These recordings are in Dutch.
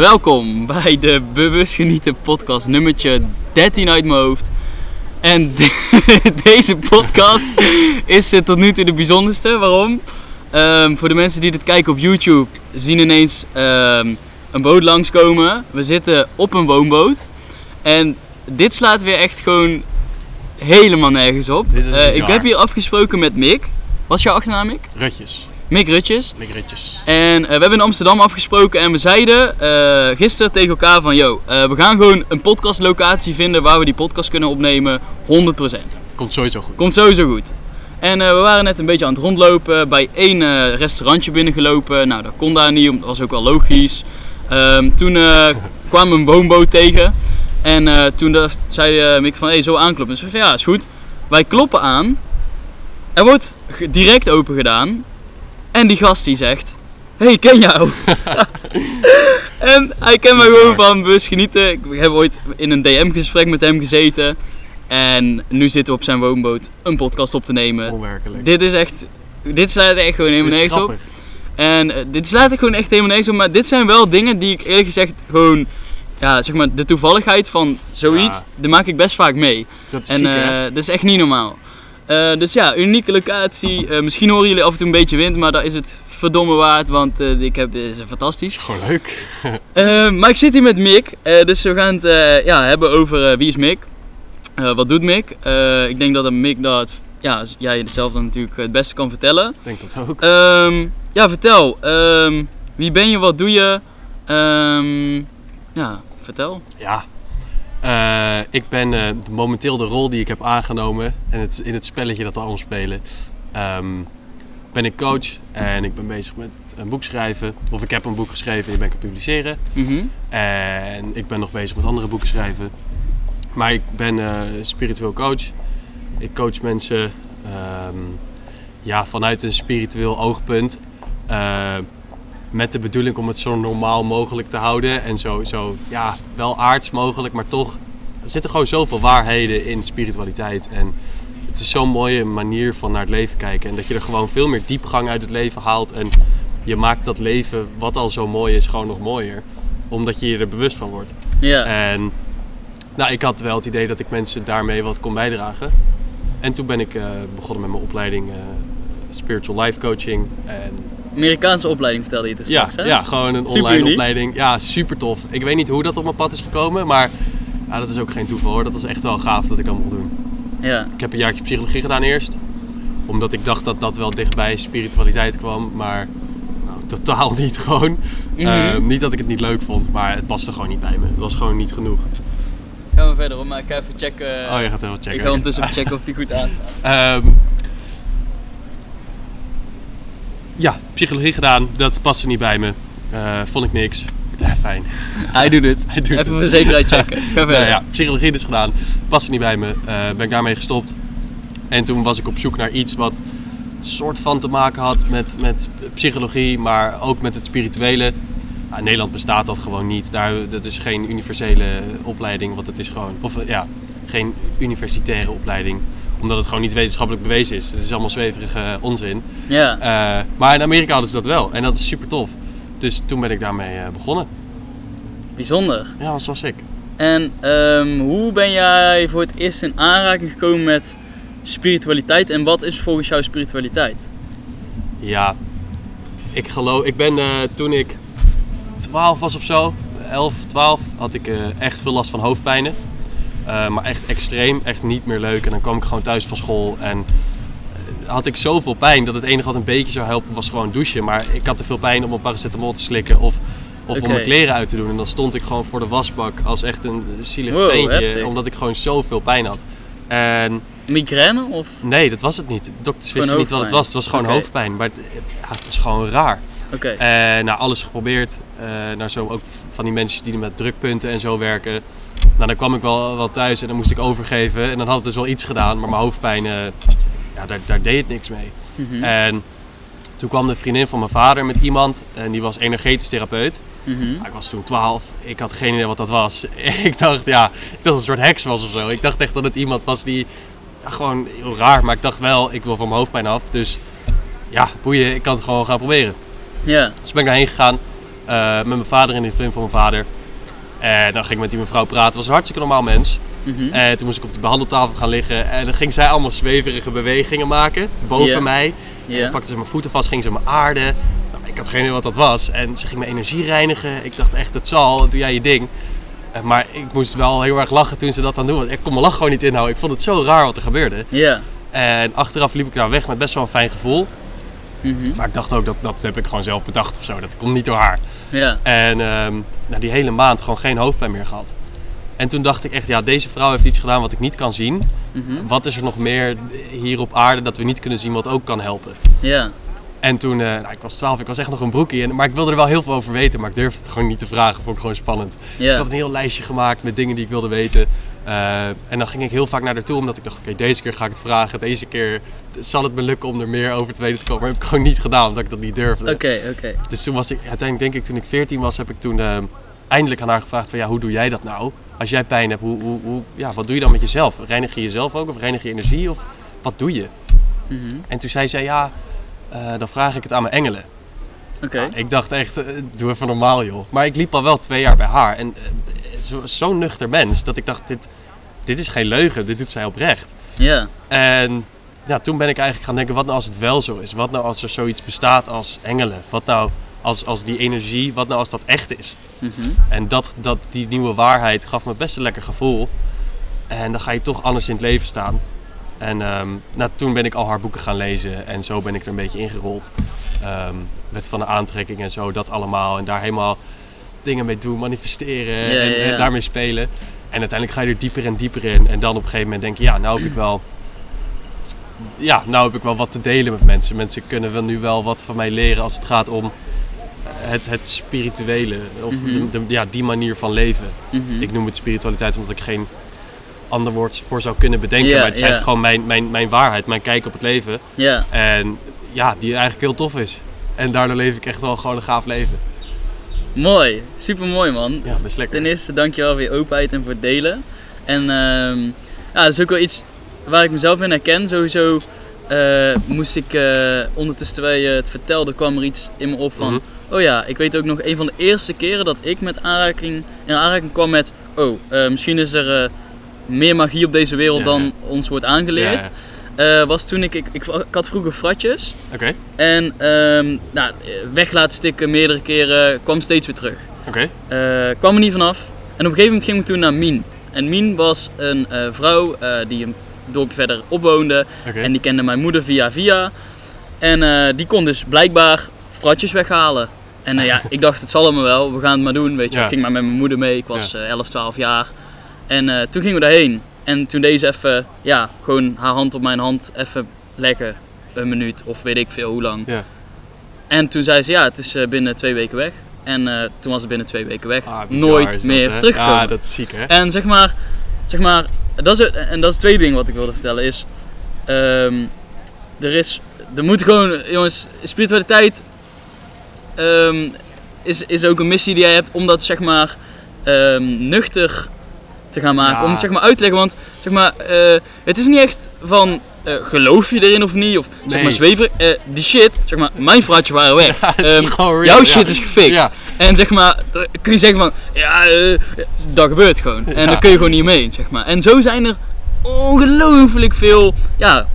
Welkom bij de Bewust Genieten podcast nummertje 13 uit mijn hoofd. En deze podcast is eh, tot nu toe de bijzonderste. Waarom? Ehm, voor de mensen die dit kijken op YouTube zien ineens ehm, een boot langskomen. We zitten op een woonboot. En dit slaat weer echt gewoon helemaal nergens op. Dit is Eh, ik heb hier afgesproken met Mick. Wat is jouw achternaam, Mick? Rutjes. Mick Rutjes. Mikritjes. En eh, we hebben in Amsterdam afgesproken en we zeiden eh, gisteren tegen elkaar van... Yo, eh, we gaan gewoon een podcastlocatie vinden waar we die podcast kunnen opnemen 100%. Komt sowieso goed. Komt sowieso goed. En we waren net een beetje aan het rondlopen, bij één restaurantje binnengelopen. Nou, dat kon daar niet, dat was ook wel logisch. Ehm, toen kwam een woonboot tegen. En toen dacht- zei Mick van, hé, hey, zo aankloppen. Dus ik zei ja, is goed. Wij kloppen aan. Er wordt direct open gedaan. En die gast die zegt, hé, hey, ik ken jou. en hij kent mij gewoon van bewust genieten. Ik heb ooit in een DM-gesprek met hem gezeten. En nu zitten we op zijn woonboot een podcast op te nemen. Onwerkelijk. Dit is echt. Dit slaat echt gewoon helemaal nergens op. En eh, dit slaat echt gewoon echt helemaal nergens op. Maar dit zijn wel dingen die ik eerlijk gezegd gewoon. Ja, zeg maar, de toevalligheid van zoiets, Ja. die maak ik best vaak mee. Dat is En ziek, eh, dat is echt niet normaal. Eh, dus ja, unieke locatie. Eh, misschien horen jullie af en toe een beetje wind, maar dat is het verdomme waard, want eh, ik heb, dit is fantastisch. Gewoon leuk. Maar ik zit hier met Mick, dus we gaan het ja, hebben over wie is Mick. Wat doet Mick? Ik denk dat een Mick dat ja, jij het zelf dan natuurlijk het beste kan vertellen. Ik denk dat ook. Ehm, ja, vertel. Ehm, wie ben je? Wat doe je? Ehm, ja, vertel. Ja. Eh, ik ben eh, momenteel de rol die ik heb aangenomen en het, in het spelletje dat we allemaal spelen. ehm, ben ik coach en ik ben bezig met een boek schrijven. Of ik heb een boek geschreven en die ben ik aan het publiceren. Mhm. En ik ben nog bezig met andere boeken schrijven. Maar ik ben eh, spiritueel coach. Ik coach mensen ehm, ja, vanuit een spiritueel oogpunt. Met de bedoeling om het zo normaal mogelijk te houden. En zo, zo ja, wel aards mogelijk, maar toch. Er zitten gewoon zoveel waarheden in spiritualiteit. En het is zo'n mooie manier van naar het leven kijken. En dat je er gewoon veel meer diepgang uit het leven haalt. En je maakt dat leven, wat al zo mooi is, gewoon nog mooier. Omdat je je er bewust van wordt. Ja. En nou, ik had wel het idee dat ik mensen daarmee wat kon bijdragen. En toen ben ik eh, begonnen met mijn opleiding eh, Spiritual Life Coaching. En Amerikaanse opleiding vertelde je toen ja, straks, hè? ja, gewoon een Super online opleiding. Ja, super tof. Ik weet niet hoe dat op mijn pad is gekomen, maar ja, dat is ook geen toeval hoor. Dat was echt wel gaaf dat ik dat mocht doen. Ja. Ik heb een jaartje psychologie gedaan eerst. Omdat ik dacht dat dat wel dichtbij spiritualiteit kwam, maar nou, totaal niet gewoon. Mhm. Eh, niet dat ik het niet leuk vond, maar het paste gewoon niet bij me. Het was gewoon niet genoeg. Gaan we verder, hoor, maar ik ga even checken. Oh, je gaat even checken. Ik ga ondertussen even checken of die goed aanstaat. Ehm, ja, psychologie gedaan. Dat paste niet bij me. Eh, vond ik niks. Ja, fijn. Hij doet het. Hij doet even het. voor de zekerheid checken. Ga. Nou ja, psychologie dus gedaan. Paste niet bij me. Eh, ben ik daarmee gestopt. En toen was ik op zoek naar iets wat soort van te maken had met, met psychologie, maar ook met het spirituele. Nou, in Nederland bestaat dat gewoon niet. Daar, dat is geen universele opleiding, want het is gewoon, of ja, geen universitaire opleiding, omdat het gewoon niet wetenschappelijk bewezen is. Het is allemaal zweverige onzin. Ja. Eh, maar in Amerika hadden ze dat wel en dat is super tof. Dus toen ben ik daarmee eh, begonnen. Bijzonder. Ja, dat was ik. En ehm, hoe ben jij voor het eerst in aanraking gekomen met spiritualiteit en wat is volgens jou spiritualiteit? Ja, ik geloof, ik ben eh, toen ik 12 was of zo, 11, 12, had ik eh, echt veel last van hoofdpijnen. Eh, maar echt extreem, echt niet meer leuk. En dan kwam ik gewoon thuis van school en eh, had ik zoveel pijn dat het enige wat een beetje zou helpen was gewoon douchen. Maar ik had te veel pijn om een paracetamol te slikken of, of om mijn kleren uit te doen. En dan stond ik gewoon voor de wasbak als echt een zielig Wow, veentje, heftig. omdat ik gewoon zoveel pijn had. En Migraine of? nee, dat was het niet. De dokters wisten niet wat het was. Het was gewoon hoofdpijn. Maar het, ja, het was gewoon raar. Oké. En nou, alles geprobeerd. Eh naar zo ook van die mensen die met drukpunten en zo werken. Nou, dan kwam ik wel, wel thuis en dan moest ik overgeven. En dan had het dus wel iets gedaan. Maar mijn hoofdpijn, eh, ja, daar, daar deed het niks mee. Mhm. En toen kwam de vriendin van mijn vader met iemand. En die was energetisch therapeut. Mhm. Nou, ik was toen 12. Ik had geen idee wat dat was. ik dacht, ja, ik dacht dat het een soort heks was of zo. Ik dacht echt dat het iemand was die, ja, gewoon heel raar. Maar ik dacht wel, ik wil van mijn hoofdpijn af. Dus ja, boeien, ik kan het gewoon gaan proberen. Ja. Dus ben ik daarheen gegaan. eh, met mijn vader en de vriend van mijn vader. En dan ging ik met die mevrouw praten. Het was een hartstikke normaal mens. Mhm. En toen moest ik op de behandeltafel gaan liggen. En dan ging zij allemaal zweverige bewegingen maken boven mij. Dan pakte ze mijn voeten vast, ging ze me aarden. Nou, ik had geen idee wat dat was. En ze ging mijn energie reinigen. Ik dacht echt, het zal, doe jij je ding. Eh, Maar ik moest wel heel erg lachen toen ze dat aan doen. Want ik kon mijn lach gewoon niet inhouden. Ik vond het zo raar wat er gebeurde. En achteraf liep ik daar weg met best wel een fijn gevoel. Mhm. Maar ik dacht ook, dat, dat heb ik gewoon zelf bedacht of zo. Dat komt niet door haar. Ja. En ehm, na die hele maand gewoon geen hoofdpijn meer gehad. En toen dacht ik echt, ja, deze vrouw heeft iets gedaan wat ik niet kan zien. Mhm. Wat is er nog meer hier op aarde dat we niet kunnen zien wat ook kan helpen? Ja. En toen, eh, nou, ik was 12, ik was echt nog een broekie. En, maar ik wilde er wel heel veel over weten, maar ik durfde het gewoon niet te vragen. Vond ik gewoon spannend. Dus ik had een heel lijstje gemaakt met dingen die ik wilde weten. Eh, en dan ging ik heel vaak naar haar toe, omdat ik dacht, oké, deze keer ga ik het vragen. Deze keer zal het me lukken om er meer over te weten te komen. Maar dat heb ik gewoon niet gedaan, omdat ik dat niet durfde. Oké, oké. Dus toen was ik, uiteindelijk denk ik, toen ik 14 was, heb ik toen eh, eindelijk aan haar gevraagd van, ja, hoe doe jij dat nou? Als jij pijn hebt, hoe, hoe, hoe, ja, wat doe je dan met jezelf? Reinig je jezelf ook of reinig je energie of wat doe je? Mhm. En toen zei zij, ja, eh, dan vraag ik het aan mijn engelen. Oké. Ik dacht echt, doe even normaal joh. Maar ik liep al wel twee jaar bij haar. En eh, zo- zo'n nuchter mens, dat ik dacht, dit, dit is geen leugen, dit doet zij oprecht. Ja. En ja, toen ben ik eigenlijk gaan denken, wat nou als het wel zo is? Wat nou als er zoiets bestaat als engelen? Wat nou als, als die energie, wat nou als dat echt is? Mhm. En dat, dat, die nieuwe waarheid gaf me best een lekker gevoel. En dan ga je toch anders in het leven staan. En ehm, nou, toen ben ik al haar boeken gaan lezen en zo ben ik er een beetje ingerold. Ehm wet van de aantrekking en zo, dat allemaal. En daar helemaal dingen mee doen, manifesteren Ja, en, ja, ja. en daarmee spelen. En uiteindelijk ga je er dieper en dieper in. En dan op een gegeven moment denk je, ja, nou heb ik wel... Ja, nou heb ik wel wat te delen met mensen. Mensen kunnen wel nu wel wat van mij leren als het gaat om het, het spirituele. Of Mhm. de, de- ja, die manier van leven. Mhm. Ik noem het spiritualiteit omdat ik geen ander woord voor zou kunnen bedenken. Maar het is eigenlijk gewoon mijn, mijn, mijn waarheid, mijn kijk op het leven. En ja, die eigenlijk heel tof is. En daardoor leef ik echt wel gewoon een gaaf leven. Mooi. Super mooi, man. Ja, lekker. Ten eerste, dankjewel voor je openheid en voor het delen. En ehm, ja, dat is ook wel iets waar ik mezelf in herken. Sowieso eh, moest ik eh, ondertussen, terwijl je het vertelde, kwam er iets in me op van... Mhm. Oh ja, ik weet ook nog een van de eerste keren dat ik met aanraking, in aanraking kwam met... Oh, eh, misschien is er meer magie op deze wereld Ja, dan ja. ons wordt aangeleerd. Eh, was toen ik, ik, ik, ik had vroeger fratjes. Oké, En ehm, nou, weg laten stikken meerdere keren, kwam steeds weer terug. oké. Eh, kwam er niet vanaf. En op een gegeven moment ging ik toen naar Mien. En Mien was een eh, vrouw die een dorpje verder opwoonde. En die kende mijn moeder via via. En die kon dus blijkbaar fratjes weghalen. En ja, ik dacht het zal allemaal wel, we gaan het maar doen. Weet je, Ja. ik ging maar met mijn moeder mee, ik was eh 11, 12 jaar. En toen gingen we daarheen. En toen deze even, ja, gewoon haar hand op mijn hand even leggen. Een minuut of weet ik veel hoe lang. Ja. En toen zei ze ja, het is eh, binnen twee weken weg. En eh, toen was het binnen twee weken weg. Ah, bizar Nooit dat, meer hè? terugkomen. Ja, dat is ziek hè? En zeg maar, zeg maar dat is, het- en dat is het tweede ding wat ik wilde vertellen is, ehm, er is, er moet gewoon, jongens, spiritualiteit ehm, is, is ook een missie die jij hebt om dat zeg maar ehm, nuchter te gaan maken, Ja. om het zeg maar uit te leggen, want zeg maar, eh, het is niet echt van eh, geloof je erin of niet, of zeg maar zweven, eh, die shit, zeg maar, mijn fraatje waren weg. Ehm, real, jouw shit is gefixt. En zeg maar, dan kun je zeggen van, ja, dat gebeurt gewoon. En dan kun je gewoon niet mee, zeg maar. En zo zijn er ongelooflijk veel, ja,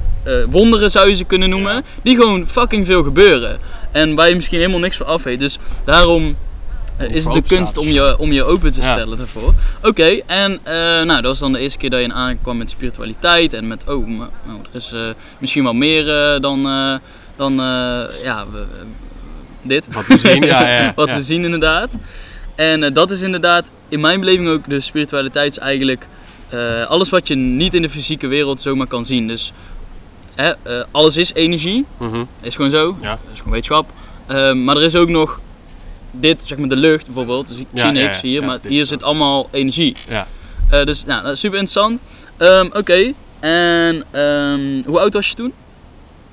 wonderen zou je ze kunnen noemen, Ja. die gewoon fucking veel gebeuren. En waar je misschien helemaal niks van af weet. Dus daarom is het de kunst staat om je, om je open te Ja. stellen daarvoor. Oké, en eh, nou, dat was dan de eerste keer dat je in aankwam met spiritualiteit. En met, oh, nou, er is eh, misschien wel meer eh, dan, dan ja, we- dit. Wat we zien, ja, ja. Wat we zien inderdaad. En dat is inderdaad in mijn beleving ook de spiritualiteit is eigenlijk alles wat je niet in de fysieke wereld zomaar kan zien. Dus hè, alles is energie, Mhm. is gewoon zo. Ja. Dat is gewoon wetenschap. Ehm, maar er is ook nog dit, zeg maar de lucht bijvoorbeeld. Dus ik Ja, zie ja, niks ja. hier, Ja, maar hier zit allemaal energie. Ja. Eh, dus nou, dat is super interessant. Ehm, Oké, en ehm, hoe oud was je toen?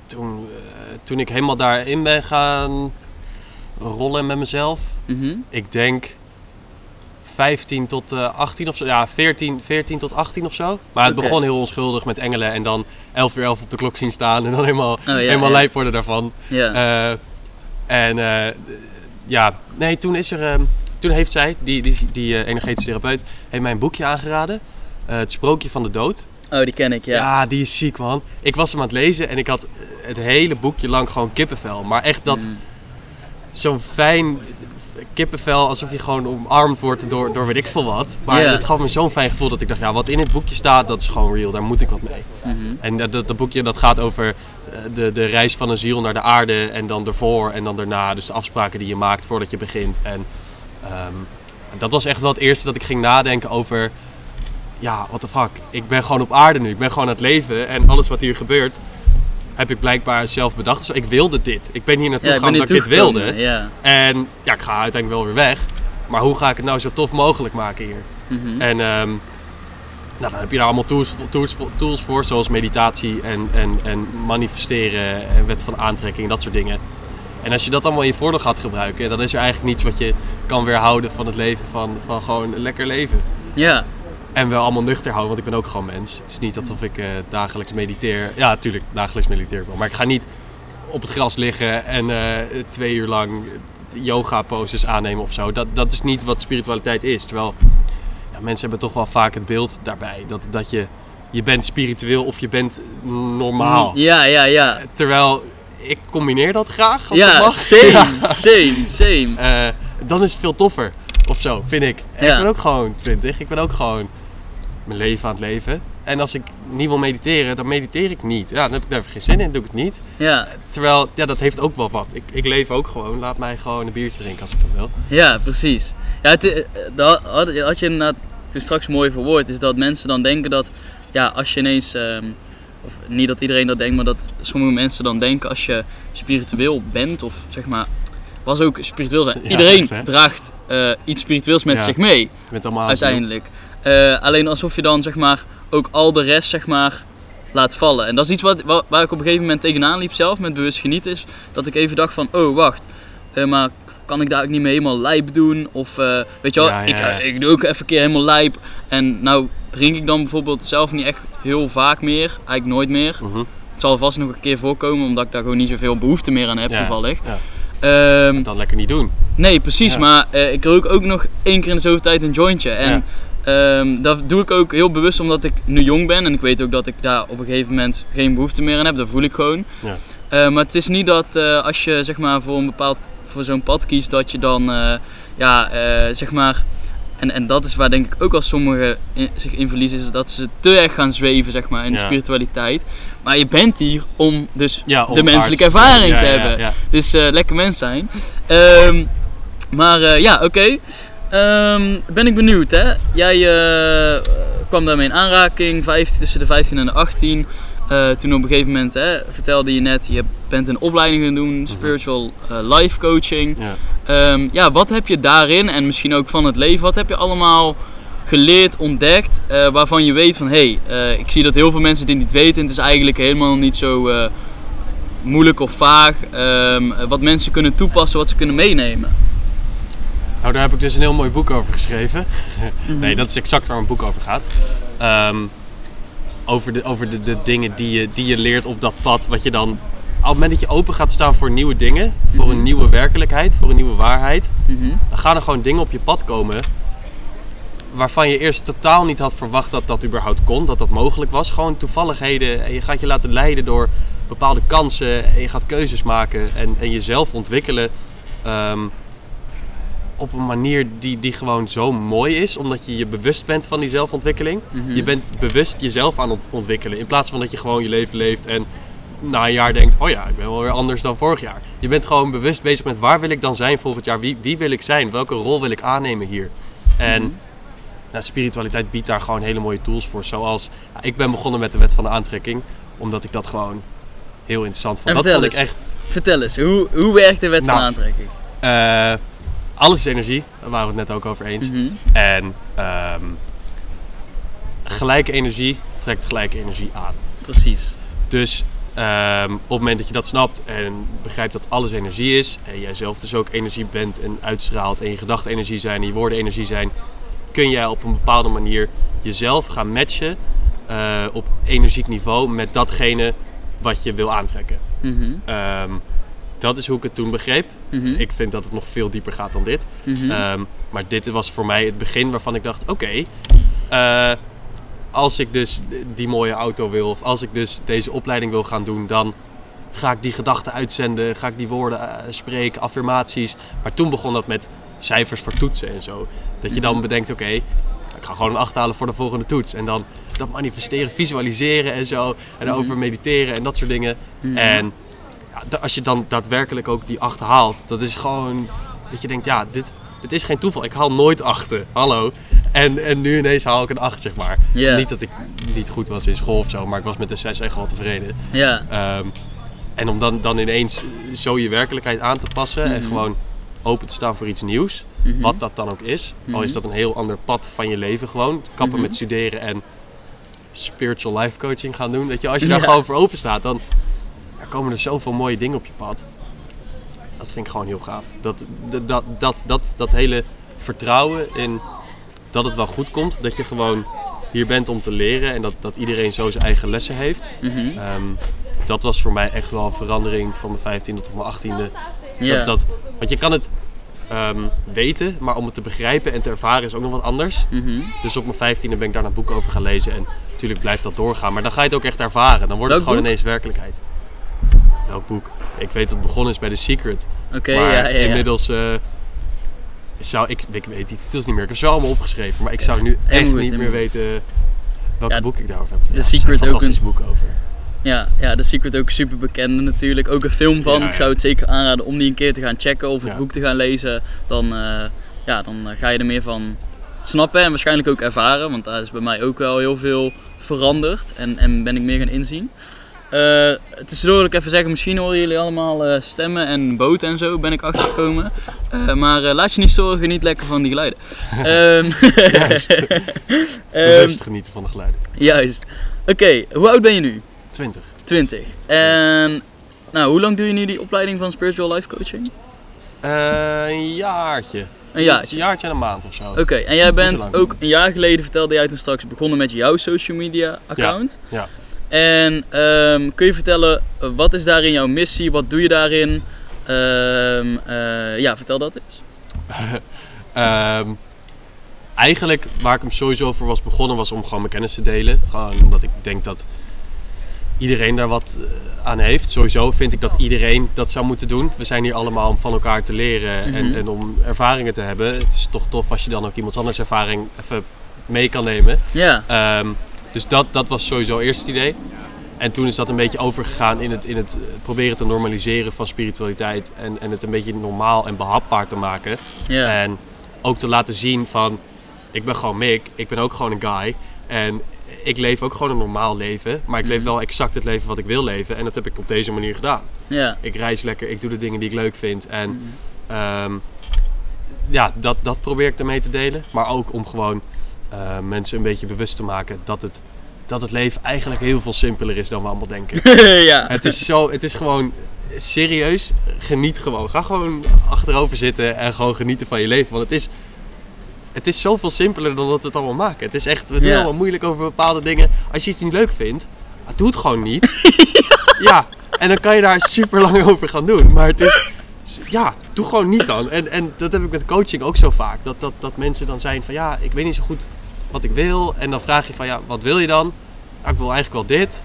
Toen, eh, toen ik helemaal daarin ben gaan rollen met mezelf, Mhm. ik denk 15 tot eh, 18 of zo. Ja, 14, 14 tot 18 of zo. Maar het begon heel onschuldig met engelen en dan 11 uur 11 op de klok zien staan en dan helemaal, ja, helemaal ja. lijp worden daarvan. Ja. En ja, nee, toen is er... ehm, toen heeft zij, die, die, die eh, energetische therapeut, heeft mij een boekje aangeraden. Eh, het Sprookje van de Dood. Oh, die ken ik, ja. Ja. die is ziek man. Ik was hem aan het lezen en ik had het hele boekje lang gewoon kippenvel. Maar echt dat Mm. zo'n fijn kippenvel, alsof je gewoon omarmd wordt door, door weet ik veel wat. Maar Ja. het gaf me zo'n fijn gevoel dat ik dacht, ja, wat in het boekje staat, dat is gewoon real. Daar moet ik wat mee. Mhm. En dat, dat, dat boekje dat gaat over eh, de, de reis van een ziel naar de aarde en dan ervoor en dan daarna. Dus de afspraken die je maakt voordat je begint. En ehm, dat was echt wel het eerste dat ik ging nadenken over, ja, what the fuck. Ik ben gewoon op aarde nu. Ik ben gewoon aan het leven en alles wat hier gebeurt heb ik blijkbaar zelf bedacht. Dus ik wilde dit. Ik ben hier naartoe Ja, gegaan hier dat ik dit wilde. Ja. En ja, ik ga uiteindelijk wel weer weg. Maar hoe ga ik het nou zo tof mogelijk maken hier? Mhm. En ehm, nou, dan heb je daar allemaal tools, tools, tools voor, zoals meditatie en, en, en manifesteren en wet van aantrekking en dat soort dingen. En als je dat allemaal in je voordeel gaat gebruiken, dan is er eigenlijk niets wat je kan weerhouden van het leven van, van gewoon een lekker leven. ja. En wel allemaal nuchter houden, want ik ben ook gewoon mens. Het is niet alsof ik eh, dagelijks mediteer. Ja, natuurlijk, dagelijks mediteer ik wel. Maar ik ga niet op het gras liggen en eh, twee uur lang yoga poses aannemen of zo. Dat, dat is niet wat spiritualiteit is. Terwijl ja, mensen hebben toch wel vaak het beeld daarbij. Dat, dat je, je bent spiritueel of je bent normaal. Ja, ja, ja. Terwijl ik combineer dat graag, als dat Ja, mag. same, Ja. same, same. Eh, dan is het veel toffer. Of zo, vind ik. En Ja. Ik ben ook gewoon 20. Ik ben ook gewoon mijn leven aan het leven. En als ik niet wil mediteren, dan mediteer ik niet. Ja, dan heb ik daar geen zin in, doe ik het niet. Ja, Terwijl, ja, dat heeft ook wel wat. Ik, ik leef ook gewoon. Laat mij gewoon een biertje drinken als ik dat wil. ja, precies. Ja, het, eh, dat had, je inderdaad toen straks mooi verwoord, is dat mensen dan denken dat, ja, als je ineens, ehm, of niet dat iedereen dat denkt, maar dat sommige mensen dan denken als je spiritueel bent, of zeg maar, was ook spiritueel zijn. Ja, iedereen echt, draagt eh, iets spiritueels met Ja. zich mee. Allemaal uiteindelijk. Eh, alleen alsof je dan zeg maar ook al de rest zeg maar laat vallen. En dat is iets wat, wa- waar ik op een gegeven moment tegenaan liep zelf met bewust genieten. Is dat ik even dacht van, oh wacht, eh, maar kan ik daar ook niet meer helemaal lijp doen? Of eh, weet je wel, Ja, ja, Ik, ja. ik doe ook even een keer helemaal lijp. En nou drink ik dan bijvoorbeeld zelf niet echt heel vaak meer. Eigenlijk nooit meer. Mhm. Het zal vast nog een keer voorkomen, omdat ik daar gewoon niet zoveel behoefte meer aan heb toevallig. Ja. Ehm, Dan lekker niet doen. Nee, precies. Maar ik rook ook nog één keer in de zoveel tijd een jointje. En ehm, dat doe ik ook heel bewust omdat ik nu jong ben. En ik weet ook dat ik daar op een gegeven moment geen behoefte meer aan heb. Dat voel ik gewoon. Ja. Eh, maar het is niet dat eh, als je zeg maar, voor, een bepaald, voor zo'n pad kiest, dat je dan eh, ja, eh, zeg maar. En, en dat is waar denk ik ook al sommigen in- zich in verliezen, is dat ze te erg gaan zweven zeg maar, in de spiritualiteit. Maar je bent hier om dus Ja, om de menselijke ervaring te hebben. Dus lekker mens zijn. Ehm, maar ja, oké. Ehm, ben ik benieuwd, hè? Jij eh, kwam daarmee in aanraking, 15, tussen de 15 en de 18. Eh, toen op een gegeven moment hè, vertelde je net, je bent een opleiding gaan doen, spiritual eh, life coaching. Ja. Ehm, ja, wat heb je daarin en misschien ook van het leven, wat heb je allemaal geleerd, ontdekt, waarvan je weet van hé, hey, ik zie dat heel veel mensen dit niet weten en het is eigenlijk helemaal niet zo moeilijk of vaag, ehm, wat mensen kunnen toepassen, wat ze kunnen meenemen. Nou, daar heb ik dus een heel mooi boek over geschreven. Mhm. nee, dat is exact waar mijn boek over gaat. Ehm, over de, over de, de dingen die je, die je leert op dat pad. Wat je dan, op het moment dat je open gaat staan voor nieuwe dingen, voor een Mhm. nieuwe werkelijkheid, voor een nieuwe waarheid, Mhm. dan gaan er gewoon dingen op je pad komen waarvan je eerst totaal niet had verwacht dat dat überhaupt kon, dat dat mogelijk was. Gewoon toevalligheden en je gaat je laten leiden door bepaalde kansen en je gaat keuzes maken en, en jezelf ontwikkelen ehm, op een manier die, die gewoon zo mooi is, omdat je je bewust bent van die zelfontwikkeling. Mhm. Je bent bewust jezelf aan het ontwikkelen in plaats van dat je gewoon je leven leeft en na een jaar denkt, oh ja, ik ben wel weer anders dan vorig jaar. Je bent gewoon bewust bezig met waar wil ik dan zijn volgend jaar, wie, wie wil ik zijn, welke rol wil ik aannemen hier. En nou, spiritualiteit biedt daar gewoon hele mooie tools voor. Zoals, ik ben begonnen met de wet van de aantrekking. Omdat ik dat gewoon heel interessant vond. En dat ik eens. echt... Vertel eens, hoe, hoe werkt de wet van Nou. aantrekking? eh, alles is energie. Daar waren we het net ook over eens. Mhm. En ehm, gelijke energie trekt gelijke energie aan. Precies. Dus ehm, op het moment dat je dat snapt en begrijpt dat alles energie is, en jij zelf dus ook energie bent en uitstraalt, en je gedachten energie zijn en je woorden energie zijn, kun jij op een bepaalde manier jezelf gaan matchen eh, op energiek niveau met datgene wat je wil aantrekken. Mhm. Ehm, dat is hoe ik het toen begreep. Mhm. Ik vind dat het nog veel dieper gaat dan dit. Mhm. Ehm, maar dit was voor mij het begin waarvan ik dacht: oké, eh, als ik dus die mooie auto wil, of als ik dus deze opleiding wil gaan doen, dan ga ik die gedachten uitzenden, ga ik die woorden eh, spreken, affirmaties. Maar toen begon dat met cijfers voor toetsen en zo. Dat je dan bedenkt: oké, ik ga gewoon een 8 halen voor de volgende toets. En dan dat manifesteren, visualiseren en zo. En over mediteren en dat soort dingen. Mhm. En ja, als je dan daadwerkelijk ook die 8 haalt, dat is gewoon dat je denkt, ja, dit, dit is geen toeval. Ik haal nooit achten. Hallo. En, en nu ineens haal ik een 8, zeg maar. Niet dat ik niet goed was in school of zo, maar ik was met de 6 echt wel tevreden. Ja. Ehm, en om dan, dan ineens zo je werkelijkheid aan te passen en Mhm. gewoon open te staan voor iets nieuws, Mhm. wat dat dan ook is. Al is Mhm. dat een heel ander pad van je leven gewoon. Kappen met studeren en spiritual life coaching gaan doen. Weet je, als je daar Ja. gewoon voor open staat, dan er komen er zoveel mooie dingen op je pad. Dat vind ik gewoon heel gaaf. Dat, dat, dat, dat, dat, hele vertrouwen in dat het wel goed komt. Dat je gewoon hier bent om te leren en dat, dat iedereen zo zijn eigen lessen heeft. Mhm. Ehm, dat was voor mij echt wel een verandering van mijn 15e tot mijn 18e. Ja. Dat, dat, want je kan het ehm, weten, maar om het te begrijpen en te ervaren is ook nog wat anders. Mhm. Dus op mijn 15e ben ik daar een boek over gaan lezen. En natuurlijk blijft dat doorgaan. Maar dan ga je het ook echt ervaren. Dan wordt Welk het gewoon boek? ineens werkelijkheid. Welk boek? Ik weet dat het begonnen is bij The Secret. Oké, ja, ja, ja. inmiddels eh, zou ik... Ik weet die titels niet meer. Ik heb ze wel allemaal opgeschreven. Maar ik zou nu echt niet meer weten welk boek ik daarover heb. The het is een Secret ook een- boek over. Ja, ja, The Secret ook super bekende natuurlijk. Ook een film van. Ik zou het zeker aanraden om die een keer te gaan checken of het boek te gaan lezen. Dan, eh, ja, dan eh, ga je er meer van snappen en waarschijnlijk ook ervaren. Want daar is bij mij ook wel heel veel veranderd en, en ben ik meer gaan inzien. Eh tussendoor wil ik even zeggen, misschien horen jullie allemaal eh, stemmen en boten en zo, ben ik achtergekomen. Eh, maar laat je niet storen, geniet lekker van die geluiden. Ehm, Juist. ehm, Bewust genieten van de geluiden. juist. Oké, hoe oud ben je nu? 20. 20. En nou, hoe lang doe je nu die opleiding van Spiritual Life Coaching? Een jaartje. Een jaar. Een jaartje en een maand of zo. Oké, en jij bent ook een jaar geleden, vertelde jij toen straks, begonnen met jouw social media account. Ja. En ehm, kun je vertellen, eh, wat is daarin jouw missie? Wat doe je daarin? Ehm, eh, ja, vertel dat eens. Ehm, eigenlijk waar ik hem sowieso voor was begonnen was om gewoon mijn kennis te delen. Gewoon omdat ik denk dat iedereen daar wat eh, aan heeft. Sowieso vind ik dat iedereen dat zou moeten doen. We zijn hier allemaal om van elkaar te leren en, Mhm. en om ervaringen te hebben. Het is toch tof als je dan ook iemand anders ervaring even mee kan nemen. Ja, dus dat, dat was sowieso eerst het idee. En toen is dat een beetje overgegaan in het, in het eh, proberen te normaliseren van spiritualiteit. En, en het een beetje normaal en behapbaar te maken. En ook te laten zien van, ik ben gewoon Mick, ik ben ook gewoon een guy. En ik leef ook gewoon een normaal leven. Maar ik leef Mhm. wel exact het leven wat ik wil leven. En dat heb ik op deze manier gedaan. Ik reis lekker, ik doe de dingen die ik leuk vind. En Mhm. Ehm, ja, dat, dat probeer ik ermee te delen. Maar ook om gewoon eh, mensen een beetje bewust te maken dat het, dat het leven eigenlijk heel veel simpeler is dan we allemaal denken. ja. het, is zo, het is gewoon serieus, geniet gewoon. Ga gewoon achterover zitten en gewoon genieten van je leven. Want het is, het is zoveel simpeler dan dat we het allemaal maken. Het is echt, we doen allemaal moeilijk over bepaalde dingen. Als je iets niet leuk vindt, doe het gewoon niet. ja, en dan kan je daar super lang over gaan doen. Maar het is, ja, doe gewoon niet dan. En, en dat heb ik met coaching ook zo vaak. Dat, dat, dat mensen dan zijn van, ja, ik weet niet zo goed wat ik wil. En dan vraag je van, ja, wat wil je dan? Ja, ik wil eigenlijk wel dit.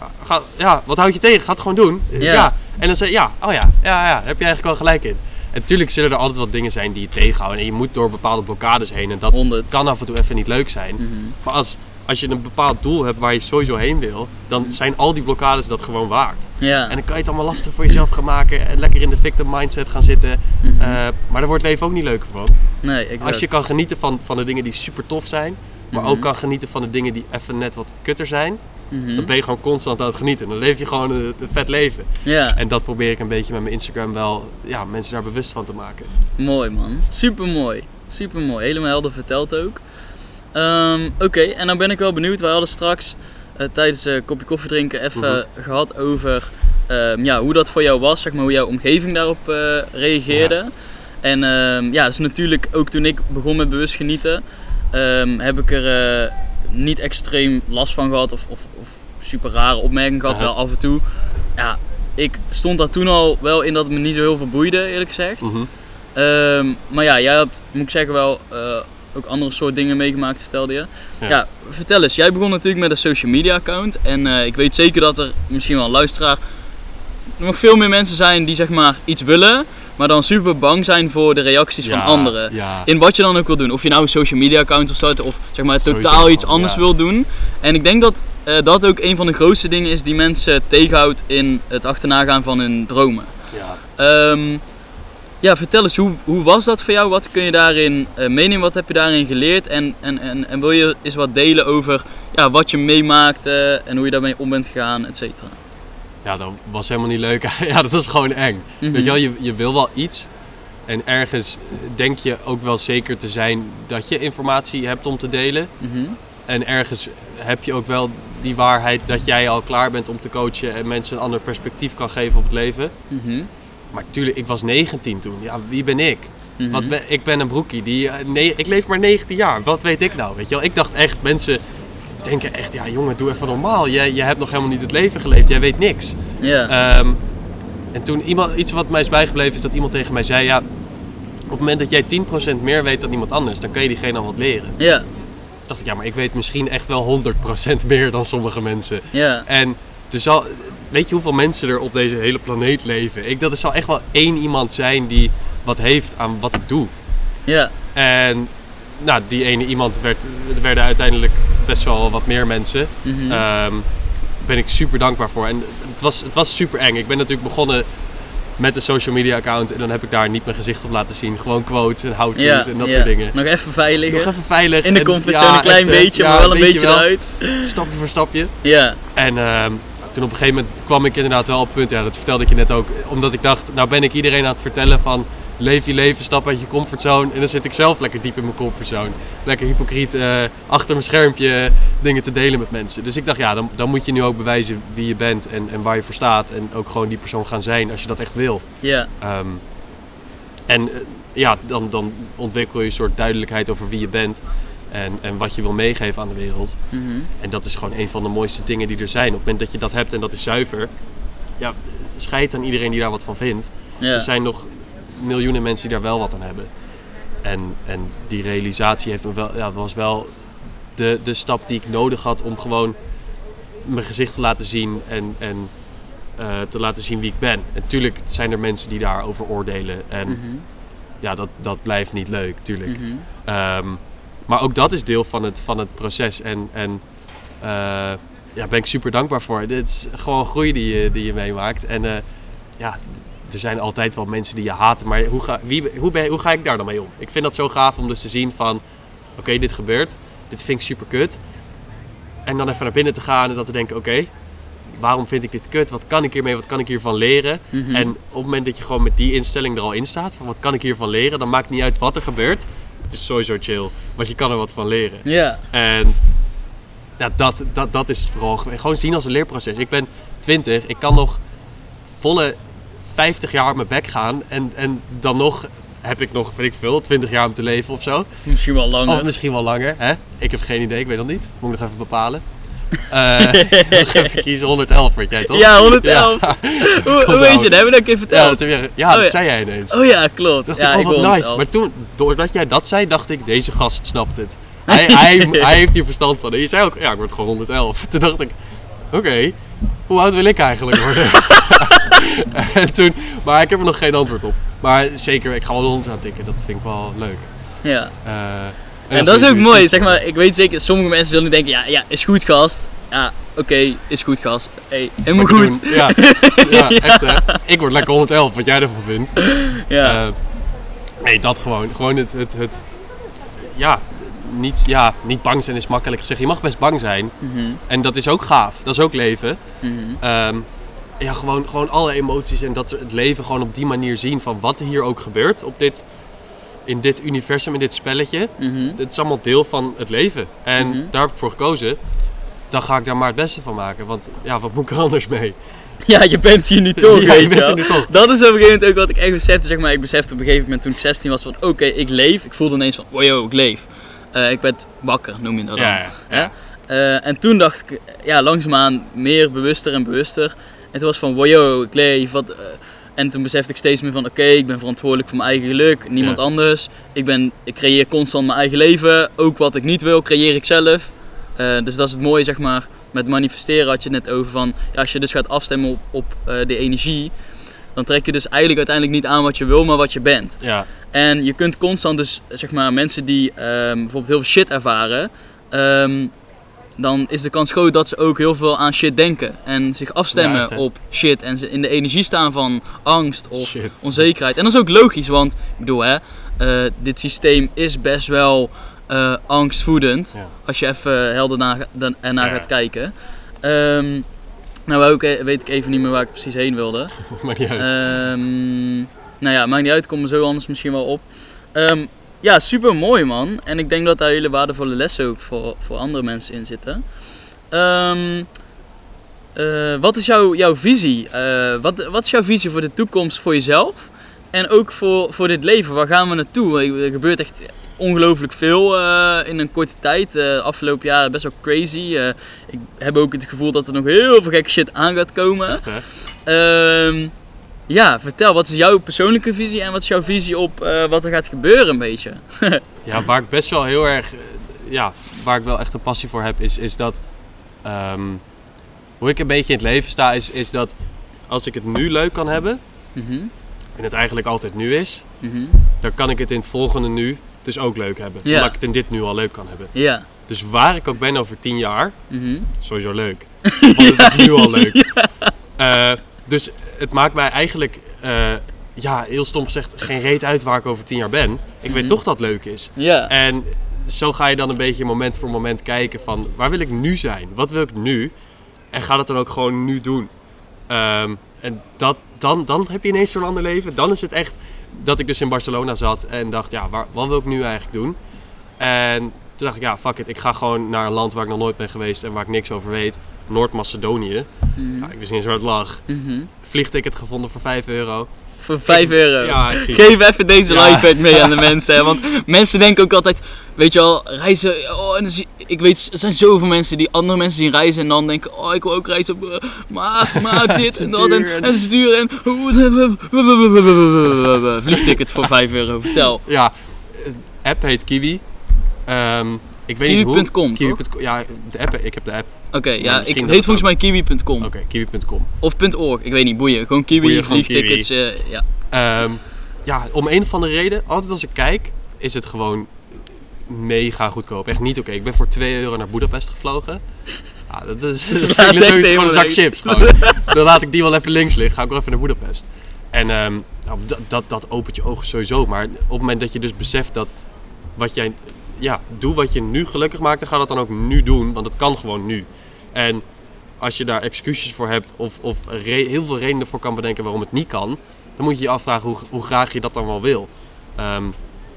Ja, Ga, ja, wat houd je tegen? Ga het gewoon doen. Ja. En dan zeg je, ja, oh ja, ja, ja, heb je eigenlijk wel gelijk in. En natuurlijk zullen er altijd wat dingen zijn die je tegenhouden. En je moet door bepaalde blokkades heen. En dat 100. kan af en toe even niet leuk zijn. Mhm. Maar als, als je een bepaald doel hebt waar je sowieso heen wil, dan zijn al die blokkades dat gewoon waard. Ja. En dan kan je het allemaal lastig voor jezelf gaan maken en lekker in de victim mindset gaan zitten. Mhm. Eh, maar daar wordt het leven ook niet leuker van. nee, exact. Als je kan genieten van, van de dingen die super tof zijn, maar Mhm. ook kan genieten van de dingen die even net wat kutter zijn, Mhm. dan ben je gewoon constant aan het genieten. Dan leef je gewoon een, een vet leven. Ja. En dat probeer ik een beetje met mijn Instagram wel, ja, mensen daar bewust van te maken. Mooi man, super mooi. Super mooi, helemaal helder verteld ook. Ehm, Oké, en dan ben ik wel benieuwd. Wij hadden straks eh, tijdens een kopje koffie drinken even gehad over ehm, ja, hoe dat voor jou was, zeg maar, hoe jouw omgeving daarop eh, reageerde. En ehm, ja, dus natuurlijk ook toen ik begon met bewust genieten, heb ik er eh, niet extreem last van gehad of, of, of super rare opmerkingen gehad. Wel af en toe. Ja, ik stond daar toen al wel in dat het me niet zo heel veel boeide, eerlijk gezegd. Mhm. Maar ja, jij hebt, moet ik zeggen, wel eh, ook andere soort dingen meegemaakt, vertelde je. Ja. Ja. vertel eens. Jij begon natuurlijk met een social media account. En eh, ik weet zeker dat er misschien wel een luisteraar nog veel meer mensen zijn die zeg maar iets willen, maar dan super bang zijn voor de reacties van anderen. Ja. In wat je dan ook wil doen. Of je nou een social media account wil starten of zeg maar Sowieso totaal iets anders wil doen. En ik denk dat eh, dat ook een van de grootste dingen is die mensen tegenhoudt in het achternagaan van hun dromen. ja. Ehm, ja, vertel eens, hoe, hoe was dat voor jou? Wat kun je daarin eh, meenemen? Wat heb je daarin geleerd? En, en, en, en wil je eens wat delen over ja, wat je meemaakte en hoe je daarmee om bent gegaan, et cetera? ja, dat was helemaal niet leuk. ja, dat was gewoon eng. Mhm. Weet je wel, je, je wil wel iets. En ergens denk je ook wel zeker te zijn dat je informatie hebt om te delen. Mhm. En ergens heb je ook wel die waarheid dat jij al klaar bent om te coachen en mensen een ander perspectief kan geven op het leven. Mhm. Maar tuurlijk, ik was 19 toen. Ja, wie ben ik? Mhm. Wat ben, ik ben een broekie. Die, eh, nee, ik leef maar 19 jaar. Wat weet ik nou? Weet je wel? Ik dacht echt, mensen denken echt, ja jongen, doe even normaal. Je, je hebt nog helemaal niet het leven geleefd. Jij weet niks. Ja. Ehm, en toen iemand, iets wat mij is bijgebleven is dat iemand tegen mij zei, ja, op het moment dat jij 10% meer weet dan iemand anders, dan kan je diegene al wat leren. ja. dacht ik, ja, maar ik weet misschien echt wel 100% meer dan sommige mensen. Ja. En er zal, weet je hoeveel mensen er op deze hele planeet leven? Ik, dat er zal echt wel één iemand zijn die wat heeft aan wat ik doe. Ja. En nou, die ene iemand werd, er werden uiteindelijk best wel wat meer mensen. Mhm. Ehm ben ik super dankbaar voor. En het was, het was super eng. Ik ben natuurlijk begonnen met een social media account en dan heb ik daar niet mijn gezicht op laten zien. Gewoon quotes en how-to's ja. en dat ja. soort dingen. Nog even veiliger. Nog even veilig. In de comfortzone ja, een klein eh, beetje, maar wel een beetje wel. eruit. Stapje voor stapje. Ja. En ehm, toen op een gegeven moment kwam ik inderdaad wel op het punt, ja, dat vertelde ik je net ook, omdat ik dacht, nou ben ik iedereen aan het vertellen van leef je leven, stap uit je comfortzone. En dan zit ik zelf lekker diep in mijn comfortzone. Lekker hypocriet eh, achter mijn schermpje eh, dingen te delen met mensen. Dus ik dacht, ja, dan, dan moet je nu ook bewijzen wie je bent en, en waar je voor staat. En ook gewoon die persoon gaan zijn als je dat echt wil. Ja. Ehm, en eh, ja, dan, dan ontwikkel je een soort duidelijkheid over wie je bent. En, en wat je wil meegeven aan de wereld. Mhm. En dat is gewoon een van de mooiste dingen die er zijn. Op het moment dat je dat hebt en dat is zuiver, ja, scheid aan iedereen die daar wat van vindt. Ja. Er zijn nog miljoenen mensen die daar wel wat aan hebben. En, en die realisatie heeft me wel, ja, was wel de, de stap die ik nodig had om gewoon mijn gezicht te laten zien en, en eh, te laten zien wie ik ben. En natuurlijk zijn er mensen die daarover oordelen. En Mhm. ja, dat, dat blijft niet leuk, tuurlijk. Ehm, maar ook dat is deel van het, van het proces. En, en eh, ja, ben ik super dankbaar voor. Dit is gewoon groei die je, die je meemaakt. En eh, ja, er zijn altijd wel mensen die je haten. Maar hoe ga, wie, hoe, ben, hoe ga ik daar dan mee om? Ik vind dat zo gaaf om dus te zien van... Oké, dit gebeurt. Dit vind ik super kut. En dan even naar binnen te gaan en dat te denken... Oké, waarom vind ik dit kut? Wat kan ik hiermee? Wat kan ik hiervan leren? Mhm. En op het moment dat je gewoon met die instelling er al in staat... Van wat kan ik hiervan leren? Dan maakt niet uit wat er gebeurt. Het is sowieso chill. Want je kan er wat van leren. Ja. En ja, dat, dat, dat is het vooral. Gewoon zien als een leerproces. Ik ben 20, ik kan nog volle 50 jaar op mijn bek gaan. En, en dan nog heb ik nog, weet ik veel, 20 jaar om te leven of zo. Misschien wel langer. Of misschien wel langer. Hè? Ik heb geen idee, ik weet dat niet. Moet ik nog even bepalen. Nog even kiezen, 111 weet jij toch? Ja, 111. Ja, hoe, weet je dat? Heb je dat een keer ja, verteld? dat, heb je- ja, Oh, dat ja. zei jij ineens. Oh ja, klopt. dacht ja, ik, oh wat nice. 111. Maar toen, doordat jij dat zei, dacht ik, deze gast snapt het. Hij, hij, hij heeft hier verstand van. En je zei ook, ja, ik word gewoon 111. Toen dacht ik, oké, hoe oud wil ik eigenlijk worden? en toen, maar ik heb er nog geen antwoord op. Maar zeker, ik ga wel de hond aan tikken. Dat vind ik wel leuk. Ja. Eh, En dat is ook mooi, zeg maar. Ik weet zeker, sommige mensen zullen denken, ja, ja is goed gast. Ja, oké, is goed gast. Hey, helemaal goed. Ja, ja, echt hè. Ik word lekker 111, wat jij ervan vindt. Ja. Eh, nee, dat gewoon. Gewoon het, het, het ja, niet, ja, niet bang zijn is makkelijk gezegd. Je mag best bang zijn. Mhm, En dat is ook gaaf. Dat is ook leven. mhm. Ehm, ja, gewoon, gewoon alle emoties en dat het leven gewoon op die manier zien van wat er hier ook gebeurt op dit, in dit universum, in dit spelletje. Mhm. Het is allemaal deel van het leven. En Mhm. daar heb ik voor gekozen. Dan ga ik daar maar het beste van maken. Want ja, wat moet ik er anders mee? Ja, je bent hier nu toch, Ja, weet je bent er nu toch. Dat is op een gegeven moment ook wat ik echt besefte. Zeg maar, ik besefte op een gegeven moment toen ik 16 was van oké, ik leef. Ik voelde ineens van wow, ik leef. Eh, ik werd wakker, noem je dat dan. Ja, ja? Eh, en toen dacht ik, ja, langzaamaan meer bewuster en bewuster. En toen was van, wow, yo, ik leef. Wat, eh, en toen besefte ik steeds meer van, oké, ik ben verantwoordelijk voor mijn eigen geluk. Niemand Ja. anders. Ik, ben, ik creëer constant mijn eigen leven. Ook wat ik niet wil, creëer ik zelf. Eh, dus dat is het mooie, zeg maar, met manifesteren had je het net over van, ja, als je dus gaat afstemmen op, op eh, de energie, dan trek je dus eigenlijk uiteindelijk niet aan wat je wil, maar wat je bent. Ja, En je kunt constant dus, zeg maar, mensen die ehm, bijvoorbeeld heel veel shit ervaren, ehm, dan is de kans groot dat ze ook heel veel aan shit denken. En zich afstemmen Ja, op shit. En ze in de energie staan van angst of shit. onzekerheid. En dat is ook logisch, want ik bedoel, hè, eh, dit systeem is best wel eh, angstvoedend. Ja. Als je even helder naar, dan- ernaar Ja. gaat kijken. Ehm, nou, ook, eh, weet ik even niet meer waar ik precies heen wilde. Maakt niet uit. Ehm, nou ja, maakt niet uit, kom er zo anders misschien wel op. Ehm, ja, super mooi man. En ik denk dat daar hele waardevolle lessen ook voor, voor andere mensen in zitten. Ehm, eh, wat is jouw, jouw visie? Eh, wat, wat is jouw visie voor de toekomst voor jezelf? En ook voor, voor dit leven, waar gaan we naartoe? Er gebeurt echt ongelooflijk veel eh, in een korte tijd. Afgelopen jaar best wel crazy. Ik heb ook het gevoel dat er nog heel veel gekke shit aan gaat komen. Echt? Ehm, ja, vertel, wat is jouw persoonlijke visie en wat is jouw visie op eh, wat er gaat gebeuren een beetje? Ja, waar ik best wel heel erg, eh, ja, waar ik wel echt een passie voor heb, is, is dat, ehm, hoe ik een beetje in het leven sta, is, is dat als ik het nu leuk kan hebben, Mhm, en het eigenlijk altijd nu is, mhm. dan kan ik het in het volgende nu dus ook leuk hebben. Ja. Omdat ik het in dit nu al leuk kan hebben. Ja. Dus waar ik ook ben over tien jaar, mhm. sowieso leuk. Want het is nu al leuk. Eh, dus het maakt mij eigenlijk, eh, ja, heel stom gezegd, geen reet uit waar ik over tien jaar ben. Ik weet Mhm. toch dat het leuk is. Ja. En zo ga je dan een beetje moment voor moment kijken van waar wil ik nu zijn? Wat wil ik nu? En ga dat dan ook gewoon nu doen. Ehm, en dat, dan, dan heb je ineens zo'n ander leven. Dan is het echt dat ik dus in Barcelona zat en dacht, ja, waar, wat wil ik nu eigenlijk doen? En toen dacht ik, ja, fuck it. Ik ga gewoon naar een land waar ik nog nooit ben geweest en waar ik niks over weet. Noord-Macedonië. Mhm, Ja, ik wist niet eens waar het lag. mhm. Vliegticket gevonden voor 5 euro. Voor 5 euro. Ja, ik zie Geef even deze Ja. lifehack mee aan de mensen. Hè? Want mensen denken ook altijd, weet je wel, reizen. Oh, en ik weet, er zijn zoveel mensen die andere mensen zien reizen en dan denken, oh, ik wil ook reizen. eh, Maar, maar dit en dat en, en- het is duur en. Vliegticket voor 5 euro, vertel. Ja, de app heet Kiwi. Ehm, ik weet niet hoe. Kiwi.com. Ja, de app, ik heb de app. Oké, ja, ik heet volgens mij kiwi.com. Oké, kiwi.com. Of .org, ik weet niet, boeien. Gewoon kiwi, Boeien, vliegtickets. eh, ja. Ehm, ja, om een of andere reden, altijd als ik kijk, is het gewoon mega goedkoop. Echt niet oké. Ik ben voor 2 euro naar Budapest gevlogen. Ja, dat is, dat is gewoon een zak chips. Gewoon. Dan laat ik die wel even links liggen. Ga ik wel even naar Budapest. En ehm, nou, dat, dat, dat opent je ogen sowieso. Maar op het moment dat je dus beseft dat wat jij, ja, doe wat je nu gelukkig maakt, dan ga dat dan ook nu doen. Want het kan gewoon nu. En als je daar excuses voor hebt of, of heel veel redenen voor kan bedenken waarom het niet kan, dan moet je je afvragen hoe, hoe graag je dat dan wel wil. Ehm,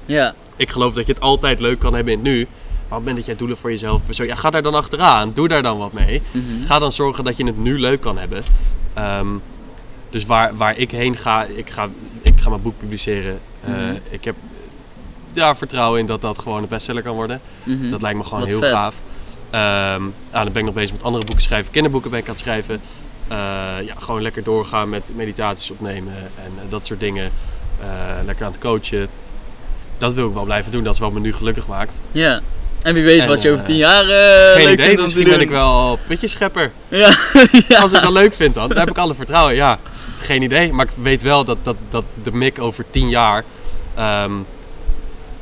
ja. ik geloof dat je het altijd leuk kan hebben in het nu. Maar op het moment dat jij doelen voor jezelf persoon, ja, ga daar dan achteraan. Doe daar dan wat mee. Mhm. Ga dan zorgen dat je het nu leuk kan hebben. Ehm, dus waar, waar ik heen ga, ik ga, ik ga mijn boek publiceren. Eh, Mhm. Ik heb ja, vertrouwen in dat dat gewoon een bestseller kan worden. Mhm. Dat lijkt me gewoon Wat heel vet. gaaf. Nou, dan ben ik nog bezig met andere boeken schrijven. Kinderboeken ben ik aan het schrijven. Eh, ja, gewoon lekker doorgaan met meditaties opnemen en eh, dat soort dingen. Eh, lekker aan het coachen. Dat wil ik wel blijven doen. Dat is wat me nu gelukkig maakt. Ja. En wie weet En, wat je over tien jaar Geen leuk idee. Misschien ben ik wel pitjeschepper. Ja. ja. Als ik dat leuk vind dan. Daar heb ik alle vertrouwen. Ja, geen idee. Maar ik weet wel dat, dat, dat de mik over tien jaar... ehm,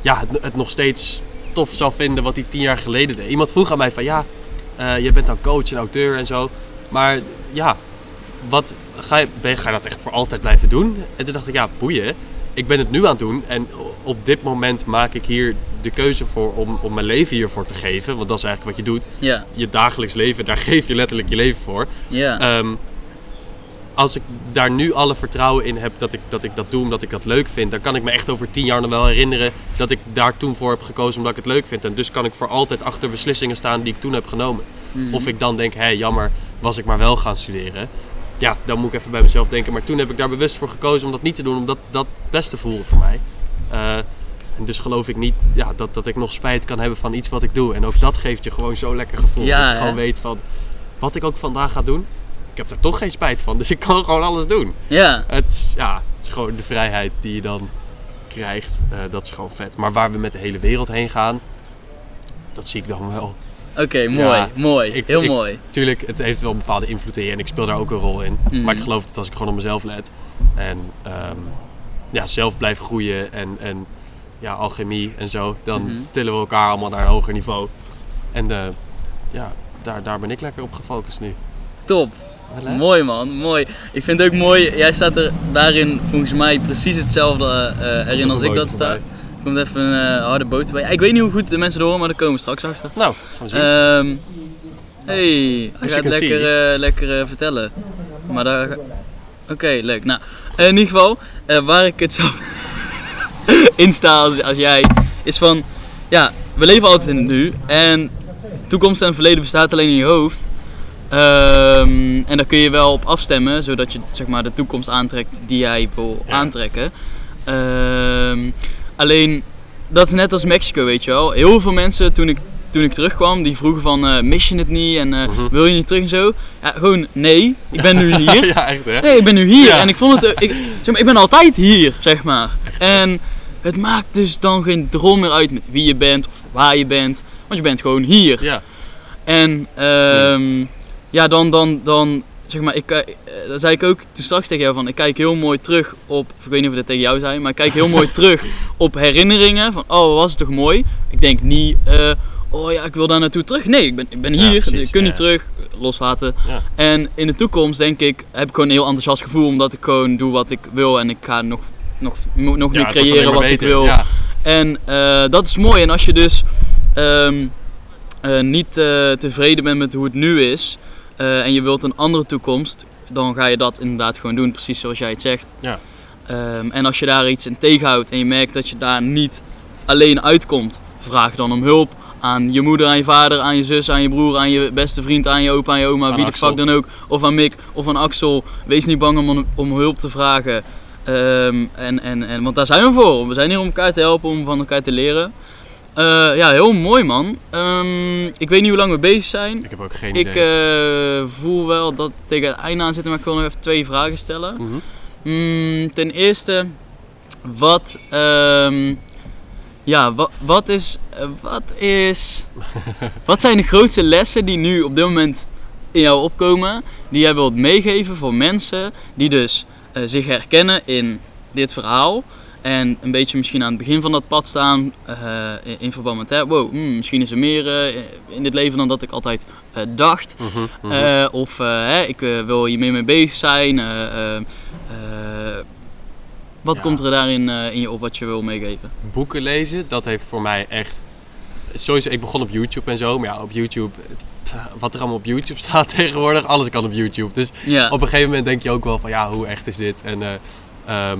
ja, het, het nog steeds tof zou vinden wat hij tien jaar geleden deed. Iemand vroeg aan mij van ja, eh, je bent dan coach en auteur en zo. Maar ja, wat, ga, je, ben, ga je dat echt voor altijd blijven doen? En toen dacht ik ja, boeien. Ik ben het nu aan het doen en op dit moment maak ik hier de keuze voor om, om mijn leven hiervoor te geven. Want dat is eigenlijk wat je doet. Je dagelijks leven, daar geef je letterlijk je leven voor. Ja. Ehm, als ik daar nu alle vertrouwen in heb dat ik, dat ik dat doe omdat ik dat leuk vind, dan kan ik me echt over tien jaar nog wel herinneren dat ik daar toen voor heb gekozen omdat ik het leuk vind. En dus kan ik voor altijd achter beslissingen staan die ik toen heb genomen. Mhm. Of ik dan denk, hé jammer, was ik maar wel gaan studeren. Ja, dan moet ik even bij mezelf denken. Maar toen heb ik daar bewust voor gekozen om dat niet te doen, omdat dat het beste voelde voor mij. Eh, en dus geloof ik niet ja, dat, dat ik nog spijt kan hebben van iets wat ik doe. En ook dat geeft je gewoon zo'n lekker gevoel. Ja, dat je hè? gewoon weet van wat ik ook vandaag ga doen. ik heb er toch geen spijt van. Dus ik kan gewoon alles doen. Ja, Het ja, het is gewoon de vrijheid die je dan krijgt. Eh, dat is gewoon vet. Maar waar we met de hele wereld heen gaan, dat zie ik dan wel. oké, mooi, Ja, mooi. ik- Heel ik- mooi. Tuurlijk, het heeft wel een bepaalde invloed in je en ik speel daar ook een rol in. Mhm. Maar ik geloof dat als ik gewoon op mezelf let en ehm, ja, zelf blijf groeien en, en ja, alchemie en zo, dan Mhm. tillen we elkaar allemaal naar een hoger niveau. En eh, ja, daar, daar ben ik lekker op gefocust nu. Top. Mooi man, mooi. Ik vind het ook mooi, jij staat er daarin volgens mij precies hetzelfde eh, erin als ik dat sta. Er komt even een eh, harde boot bij. Ik weet niet hoe goed de mensen horen, maar daar komen we straks achter. Nou, gaan we zien. Ehm hey, hij gaat lekker, eh, lekker eh, vertellen. Maar daar... Oké, leuk. Nou, in ieder geval, eh, waar ik het zelf in sta als, als jij, is van... Ja, we leven altijd in het nu. En toekomst en verleden bestaat alleen in je hoofd. Ehm, en daar kun je wel op afstemmen, zodat je zeg maar, de toekomst aantrekt die jij wil Ja. aantrekken. Ehm, alleen, dat is net als Mexico, weet je wel. Heel veel mensen, toen ik, toen ik terugkwam, die vroegen van, eh, mis je het niet en eh, Mhm. wil je niet terug en zo. Ja, gewoon, nee, ik ben nu hier. ja, echt hè? Nee, ik ben nu hier Ja. en ik vond het, eh, ik, zeg maar, ik ben altijd hier, zeg maar. En het maakt dus dan geen drol meer uit met wie je bent of waar je bent, want je bent gewoon hier. Ja, En ehm, ja, dan, dan, dan zeg maar, ik, eh, dat zei ik ook toen straks tegen jou van, ik kijk heel mooi terug op, ik weet niet of dat tegen jou zei, maar ik kijk heel mooi terug op herinneringen van, oh, wat was het toch mooi. Ik denk niet, eh, oh ja, ik wil daar naartoe terug. Nee, ik ben, ik ben Ja, hier, precies, ik kun ja. niet terug, loslaten. ja. En in de toekomst denk ik, heb ik gewoon een heel enthousiast gevoel, omdat ik gewoon doe wat ik wil en ik ga nog, nog, nog meer creëren wat ik wil. Ja, En eh, dat is mooi. En als je dus ehm, eh, niet eh, tevreden bent met hoe het nu is eh, en je wilt een andere toekomst, dan ga je dat inderdaad gewoon doen, precies zoals jij het zegt. Ja. Ehm, en als je daar iets in tegenhoudt en je merkt dat je daar niet alleen uitkomt, vraag dan om hulp aan je moeder, aan je vader, aan je zus, aan je broer, aan je beste vriend, aan je opa, aan je oma, Aan wie de fuck dan ook. Of aan Mick of aan Axel. Wees niet bang om, om hulp te vragen. Ehm, en, en, en, want daar zijn we voor. We zijn hier om elkaar te helpen, om van elkaar te leren. Eh, ja, heel mooi man. Ehm, ik weet niet hoe lang we bezig zijn. ik heb ook geen Ik idee. eh, voel wel dat het tegen het einde aan zit, maar ik wil nog even twee vragen stellen. Mhm. Mm, ten eerste, wat, ehm, ja, wat, wat is, eh, wat is, wat zijn de grootste lessen die nu op dit moment in jou opkomen, die jij wilt meegeven voor mensen die dus zich herkennen in dit verhaal en een beetje misschien aan het begin van dat pad staan eh, in, in verband met, hè, wow, hmm, misschien is er meer eh, in dit leven dan dat ik altijd eh, dacht. Mhm, mhm. Of hè, ik wil hier meer mee bezig zijn. wat Ja. komt er daarin in je op wat je wil meegeven? boeken lezen, dat heeft voor mij echt. Sowieso, ik begon op YouTube en zo, maar ja, op YouTube. Wat er allemaal op YouTube staat tegenwoordig, alles kan op YouTube. Dus Ja, op een gegeven moment denk je ook wel van ja, hoe echt is dit? En, eh, ehm,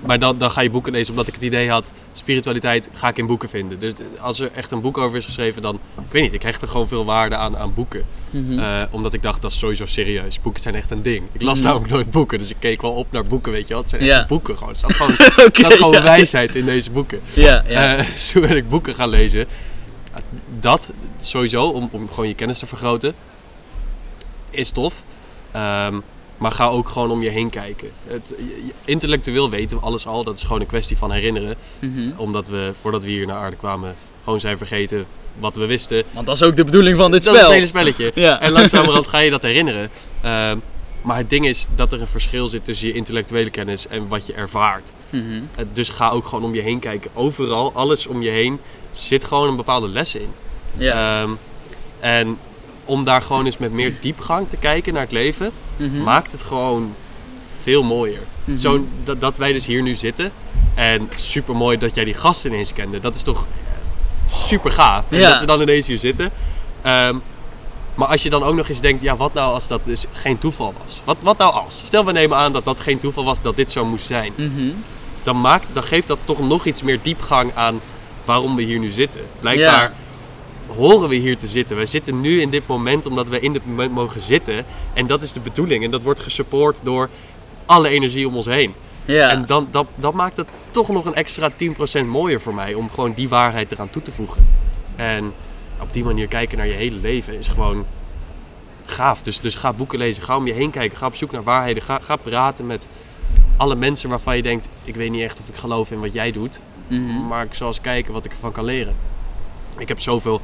maar dan, dan ga je boeken lezen omdat ik het idee had, spiritualiteit ga ik in boeken vinden. Dus als er echt een boek over is geschreven, dan, ik weet niet, ik hecht er gewoon veel waarde aan, aan boeken. Mhm. Eh, omdat ik dacht, dat is sowieso serieus. Boeken zijn echt een ding. Ik las Mhm. namelijk nooit boeken, dus ik keek wel op naar boeken, weet je wel. Het zijn echt boeken gewoon. Er staat gewoon, staat wijsheid in deze boeken. ja, zo ben ik boeken gaan lezen. Dat sowieso, om, om gewoon je kennis te vergroten, is tof. Ehm, maar ga ook gewoon om je heen kijken. Het, intellectueel weten we alles al. Dat is gewoon een kwestie van herinneren. Mhm. Omdat we, voordat we hier naar aarde kwamen, gewoon zijn vergeten wat we wisten. Want dat is ook de bedoeling van dit Dat is spel. het hele spelletje. Ja. En langzamerhand ga je dat herinneren. Ehm, maar het ding is dat er een verschil zit tussen je intellectuele kennis en wat je ervaart. Mhm. Dus ga ook gewoon om je heen kijken. Overal, alles om je heen, zit gewoon een bepaalde les in. Ja. Ehm, en om daar gewoon eens met meer diepgang te kijken naar het leven, Mhm. maakt het gewoon veel mooier. Mhm. Zo, dat, dat wij dus hier nu zitten. En super mooi dat jij die gast ineens kende. Dat is toch super gaaf. En Ja. dat we dan ineens hier zitten. Ehm, maar als je dan ook nog eens denkt, ja, wat nou als dat dus geen toeval was? Wat, wat nou als? Stel, we nemen aan dat dat geen toeval was, dat dit zo moest zijn. Mhm. Dan, maakt, dan geeft dat toch nog iets meer diepgang aan waarom we hier nu zitten. Blijkbaar horen we hier te zitten. Wij zitten nu in dit moment omdat we in dit moment mogen zitten. En dat is de bedoeling. En dat wordt gesupport door alle energie om ons heen. Ja. En dan, dat, dat maakt het toch nog een extra 10% mooier voor mij. Om gewoon die waarheid eraan toe te voegen. En op die manier kijken naar je hele leven is gewoon gaaf. Dus, dus ga boeken lezen, ga om je heen kijken, ga op zoek naar waarheden, ga, ga praten met alle mensen waarvan je denkt, ik weet niet echt of ik geloof in wat jij doet, Mhm. maar ik zal eens kijken wat ik ervan kan leren. Ik heb zoveel,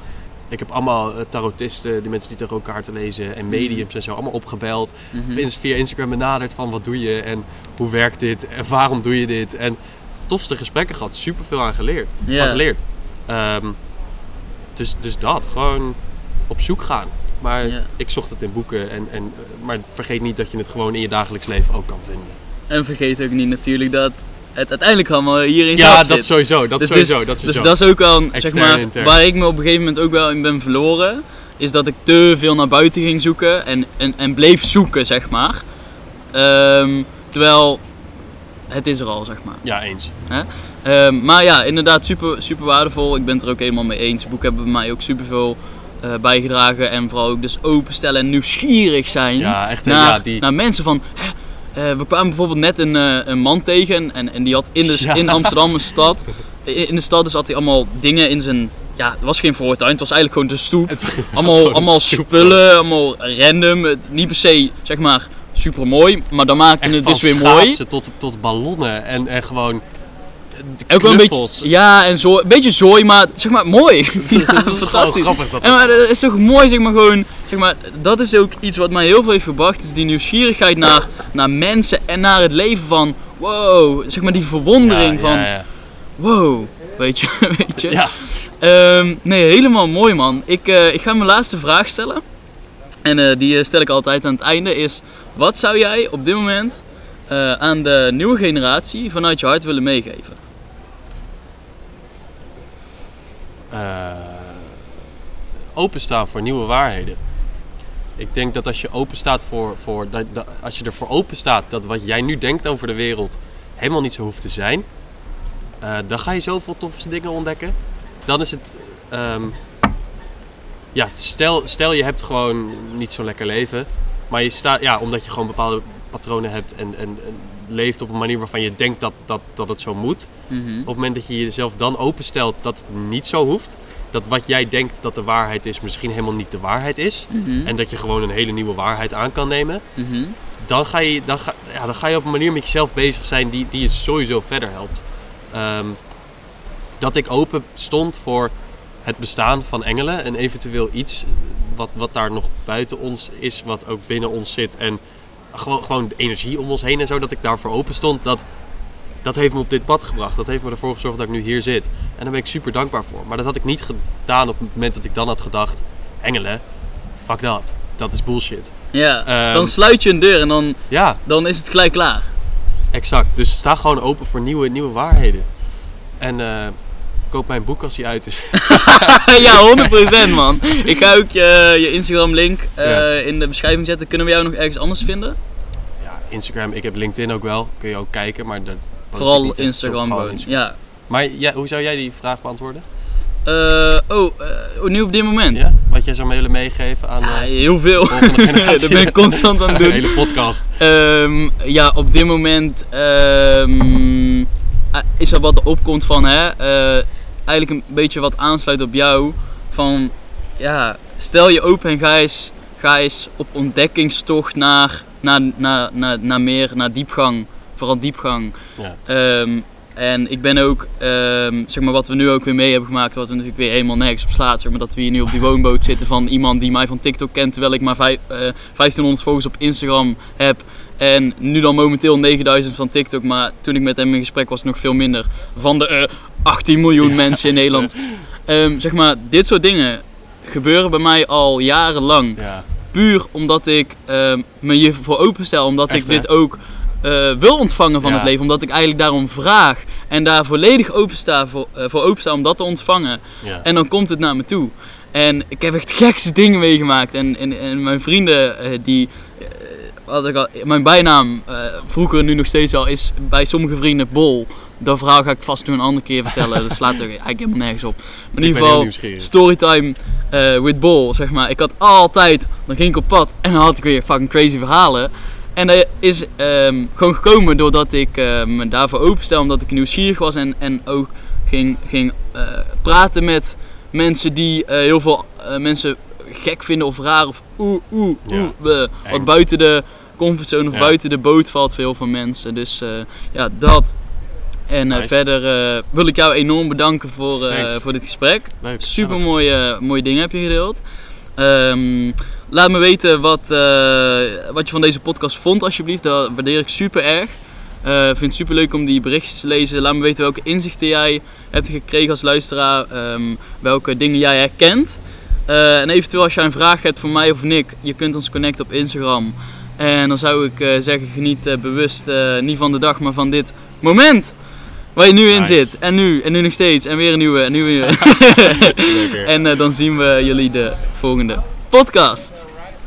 ik heb allemaal eh, tarotisten, die mensen die tarotkaarten lezen en mediums en zo, allemaal opgebeld. Mhm. Via- Via Instagram benaderd van wat doe je en hoe werkt dit en waarom doe je dit. En tofste gesprekken gehad, super veel aan geleerd. Ja. Van geleerd. Ehm, dus, dus dat, gewoon op zoek gaan. Maar ik zocht het in boeken, en, en, eh, maar vergeet niet dat je het gewoon in je dagelijks leven ook kan vinden. En vergeet ook niet natuurlijk dat het uiteindelijk allemaal hierin Ja, zelf dat zit. sowieso, dat Dus- sowieso, dus, dat Dus sowieso. dat is ook wel, een, zeg maar, intern. waar ik me op een gegeven moment ook wel in ben verloren. Is dat ik te veel naar buiten ging zoeken en, en, en bleef zoeken, zeg maar. Ehm, terwijl het is er al, zeg maar. Ja, eens. Ehm, maar ja, inderdaad super, super waardevol. Ik ben het er ook helemaal mee eens. Boeken hebben bij mij ook super veel bijgedragen. En vooral ook dus openstellen en nieuwsgierig zijn Ja, echt. naar, ja, die, naar mensen van... hè, eh, we kwamen bijvoorbeeld net een, eh, een man tegen en, en die had in, de, Ja. in Amsterdam een stad. In in de stad dus had hij allemaal dingen in zijn... Ja, het was geen voortuin, het was eigenlijk gewoon de stoep. het, Allemaal, gewoon allemaal stoep. spullen, allemaal random. Niet per se, zeg maar, super mooi, maar dan maakte het dus weer mooi. Tot, tot ballonnen en, en gewoon de Ook wel een beetje, ja, en zo, een beetje zooi, maar zeg maar mooi. ja, dat is fantastisch. grappig dat En maar dat is toch mooi, zeg maar gewoon, zeg maar, dat is ook iets wat mij heel veel heeft gebracht, is die nieuwsgierigheid naar, naar mensen en naar het leven van, wow, zeg maar die verwondering ja, van, Ja, ja. wow, weet je, weet je. ja. Ehm, nee, helemaal mooi man. Ik, eh, ik ga mijn laatste vraag stellen. En eh, die eh, stel ik altijd aan het einde. Is wat zou jij op dit moment eh, aan de nieuwe generatie vanuit je hart willen meegeven? Eh, openstaan voor nieuwe waarheden. Ik denk dat als je open staat voor, voor dat, als je ervoor open staat dat wat jij nu denkt over de wereld helemaal niet zo hoeft te zijn, eh, dan ga je zoveel toffe dingen ontdekken. Dan is het, ehm, ja, stel, stel je hebt gewoon niet zo'n lekker leven, maar je staat, ja, omdat je gewoon bepaalde patronen hebt en, en leeft op een manier waarvan je denkt dat, dat, dat het zo moet Mhm. op het moment dat je jezelf dan openstelt dat het niet zo hoeft, dat wat jij denkt dat de waarheid is, misschien helemaal niet de waarheid is, Mhm. en dat je gewoon een hele nieuwe waarheid aan kan nemen, Mhm. dan ga je, dan ga, ja, dan ga je op een manier met jezelf bezig zijn die, die je sowieso verder helpt. Ehm, dat ik open stond voor het bestaan van engelen en eventueel iets wat, wat daar nog buiten ons is, wat ook binnen ons zit en gewoon, gewoon de energie om ons heen en zo, dat ik daarvoor open stond, dat, dat heeft me op dit pad gebracht. Dat heeft me ervoor gezorgd dat ik nu hier zit. En daar ben ik super dankbaar voor. Maar dat had ik niet gedaan op het moment dat ik dan had gedacht, engelen, fuck dat. Dat is bullshit. Ja, Ehm, dan sluit je een deur en dan, Ja, dan is het gelijk klaar. exact. Dus sta gewoon open voor nieuwe, nieuwe waarheden. En eh, koop mijn boek als hij uit is. ja, 100% man. Ik ga ook je, je Instagram link eh, in de beschrijving zetten. Kunnen we jou nog ergens anders vinden? ja, Instagram, ik heb LinkedIn ook wel. Kun je ook kijken, maar ik Vooral. Instagram Gewoon. Ja. Maar ja, hoe zou jij die vraag beantwoorden? Eh, oh, eh, nu op dit moment? Ja? Wat jij zou willen meegeven aan Ja, eh, heel veel. dat ben ik constant aan het de doen. hele podcast. Ehm, ja, op dit moment ehm, eh, is er wat er opkomt van, hè, eigenlijk een beetje wat aansluit op jou. Van, ja, stel je open en ga eens, ga eens op ontdekkingstocht naar, naar, naar, naar, naar meer, naar diepgang. Vooral diepgang. Ja. Ehm, en ik ben ook, ehm, zeg maar wat we nu ook weer mee hebben gemaakt, wat we natuurlijk weer helemaal nergens op slaat. Zeg maar dat we hier nu op die woonboot zitten van iemand die mij van TikTok kent, terwijl ik maar vijf, eh, 1500 volgers op Instagram heb. En nu dan momenteel 9000 van TikTok, maar toen ik met hem in gesprek was nog veel minder. Van de eh, 18 miljoen mensen in Nederland. Ehm, zeg maar, dit soort dingen gebeuren bij mij al jarenlang Ja. puur omdat ik ehm, me hiervoor openstel. Omdat Echt, ik dit ook eh, wil ontvangen van Ja. het leven. Omdat ik eigenlijk daarom vraag. En daar volledig opensta voor, eh, voor opensta om dat te ontvangen. En dan komt het naar me toe. En ik heb echt gekste dingen meegemaakt. En, en, en mijn vrienden die... wat ik al, mijn bijnaam, eh, vroeger nu nog steeds al, is bij sommige vrienden Bol. Dat verhaal ga ik vast nog een andere keer vertellen. Dat slaat er eigenlijk helemaal nergens op. Maar in ieder geval, storytime eh with Bol, zeg maar. Ik had altijd, dan ging ik op pad en dan had ik weer fucking crazy verhalen. En dat is ehm, gewoon gekomen doordat ik eh, me daarvoor openstel, omdat ik nieuwsgierig was en, en ook ging, ging praten met mensen die heel veel mensen gek vinden of raar of oeh, oeh, oeh, wat buiten de comfortzone of Ja. buiten de boot valt voor heel veel mensen. Dus eh, ja, dat. En eh, verder eh, wil ik jou enorm bedanken voor, voor dit gesprek. Leuk. Super mooie, mooie dingen heb je gedeeld. Ehm, laat me weten wat, wat je van deze podcast vond, alsjeblieft. Dat waardeer ik super erg. Ik vind het super leuk om die berichtjes te lezen. Laat me weten welke inzichten jij hebt gekregen als luisteraar. ehm, welke dingen jij herkent. Eh, en eventueel als jij een vraag hebt voor mij of Nick, je kunt ons connecten op Instagram. En dan zou ik eh, zeggen, geniet eh, bewust niet van de dag, maar van dit moment. Waar je nu in zit. En nu, en nu nog steeds. En weer een nieuwe, en. Lekker. En dan zien we jullie de volgende podcast.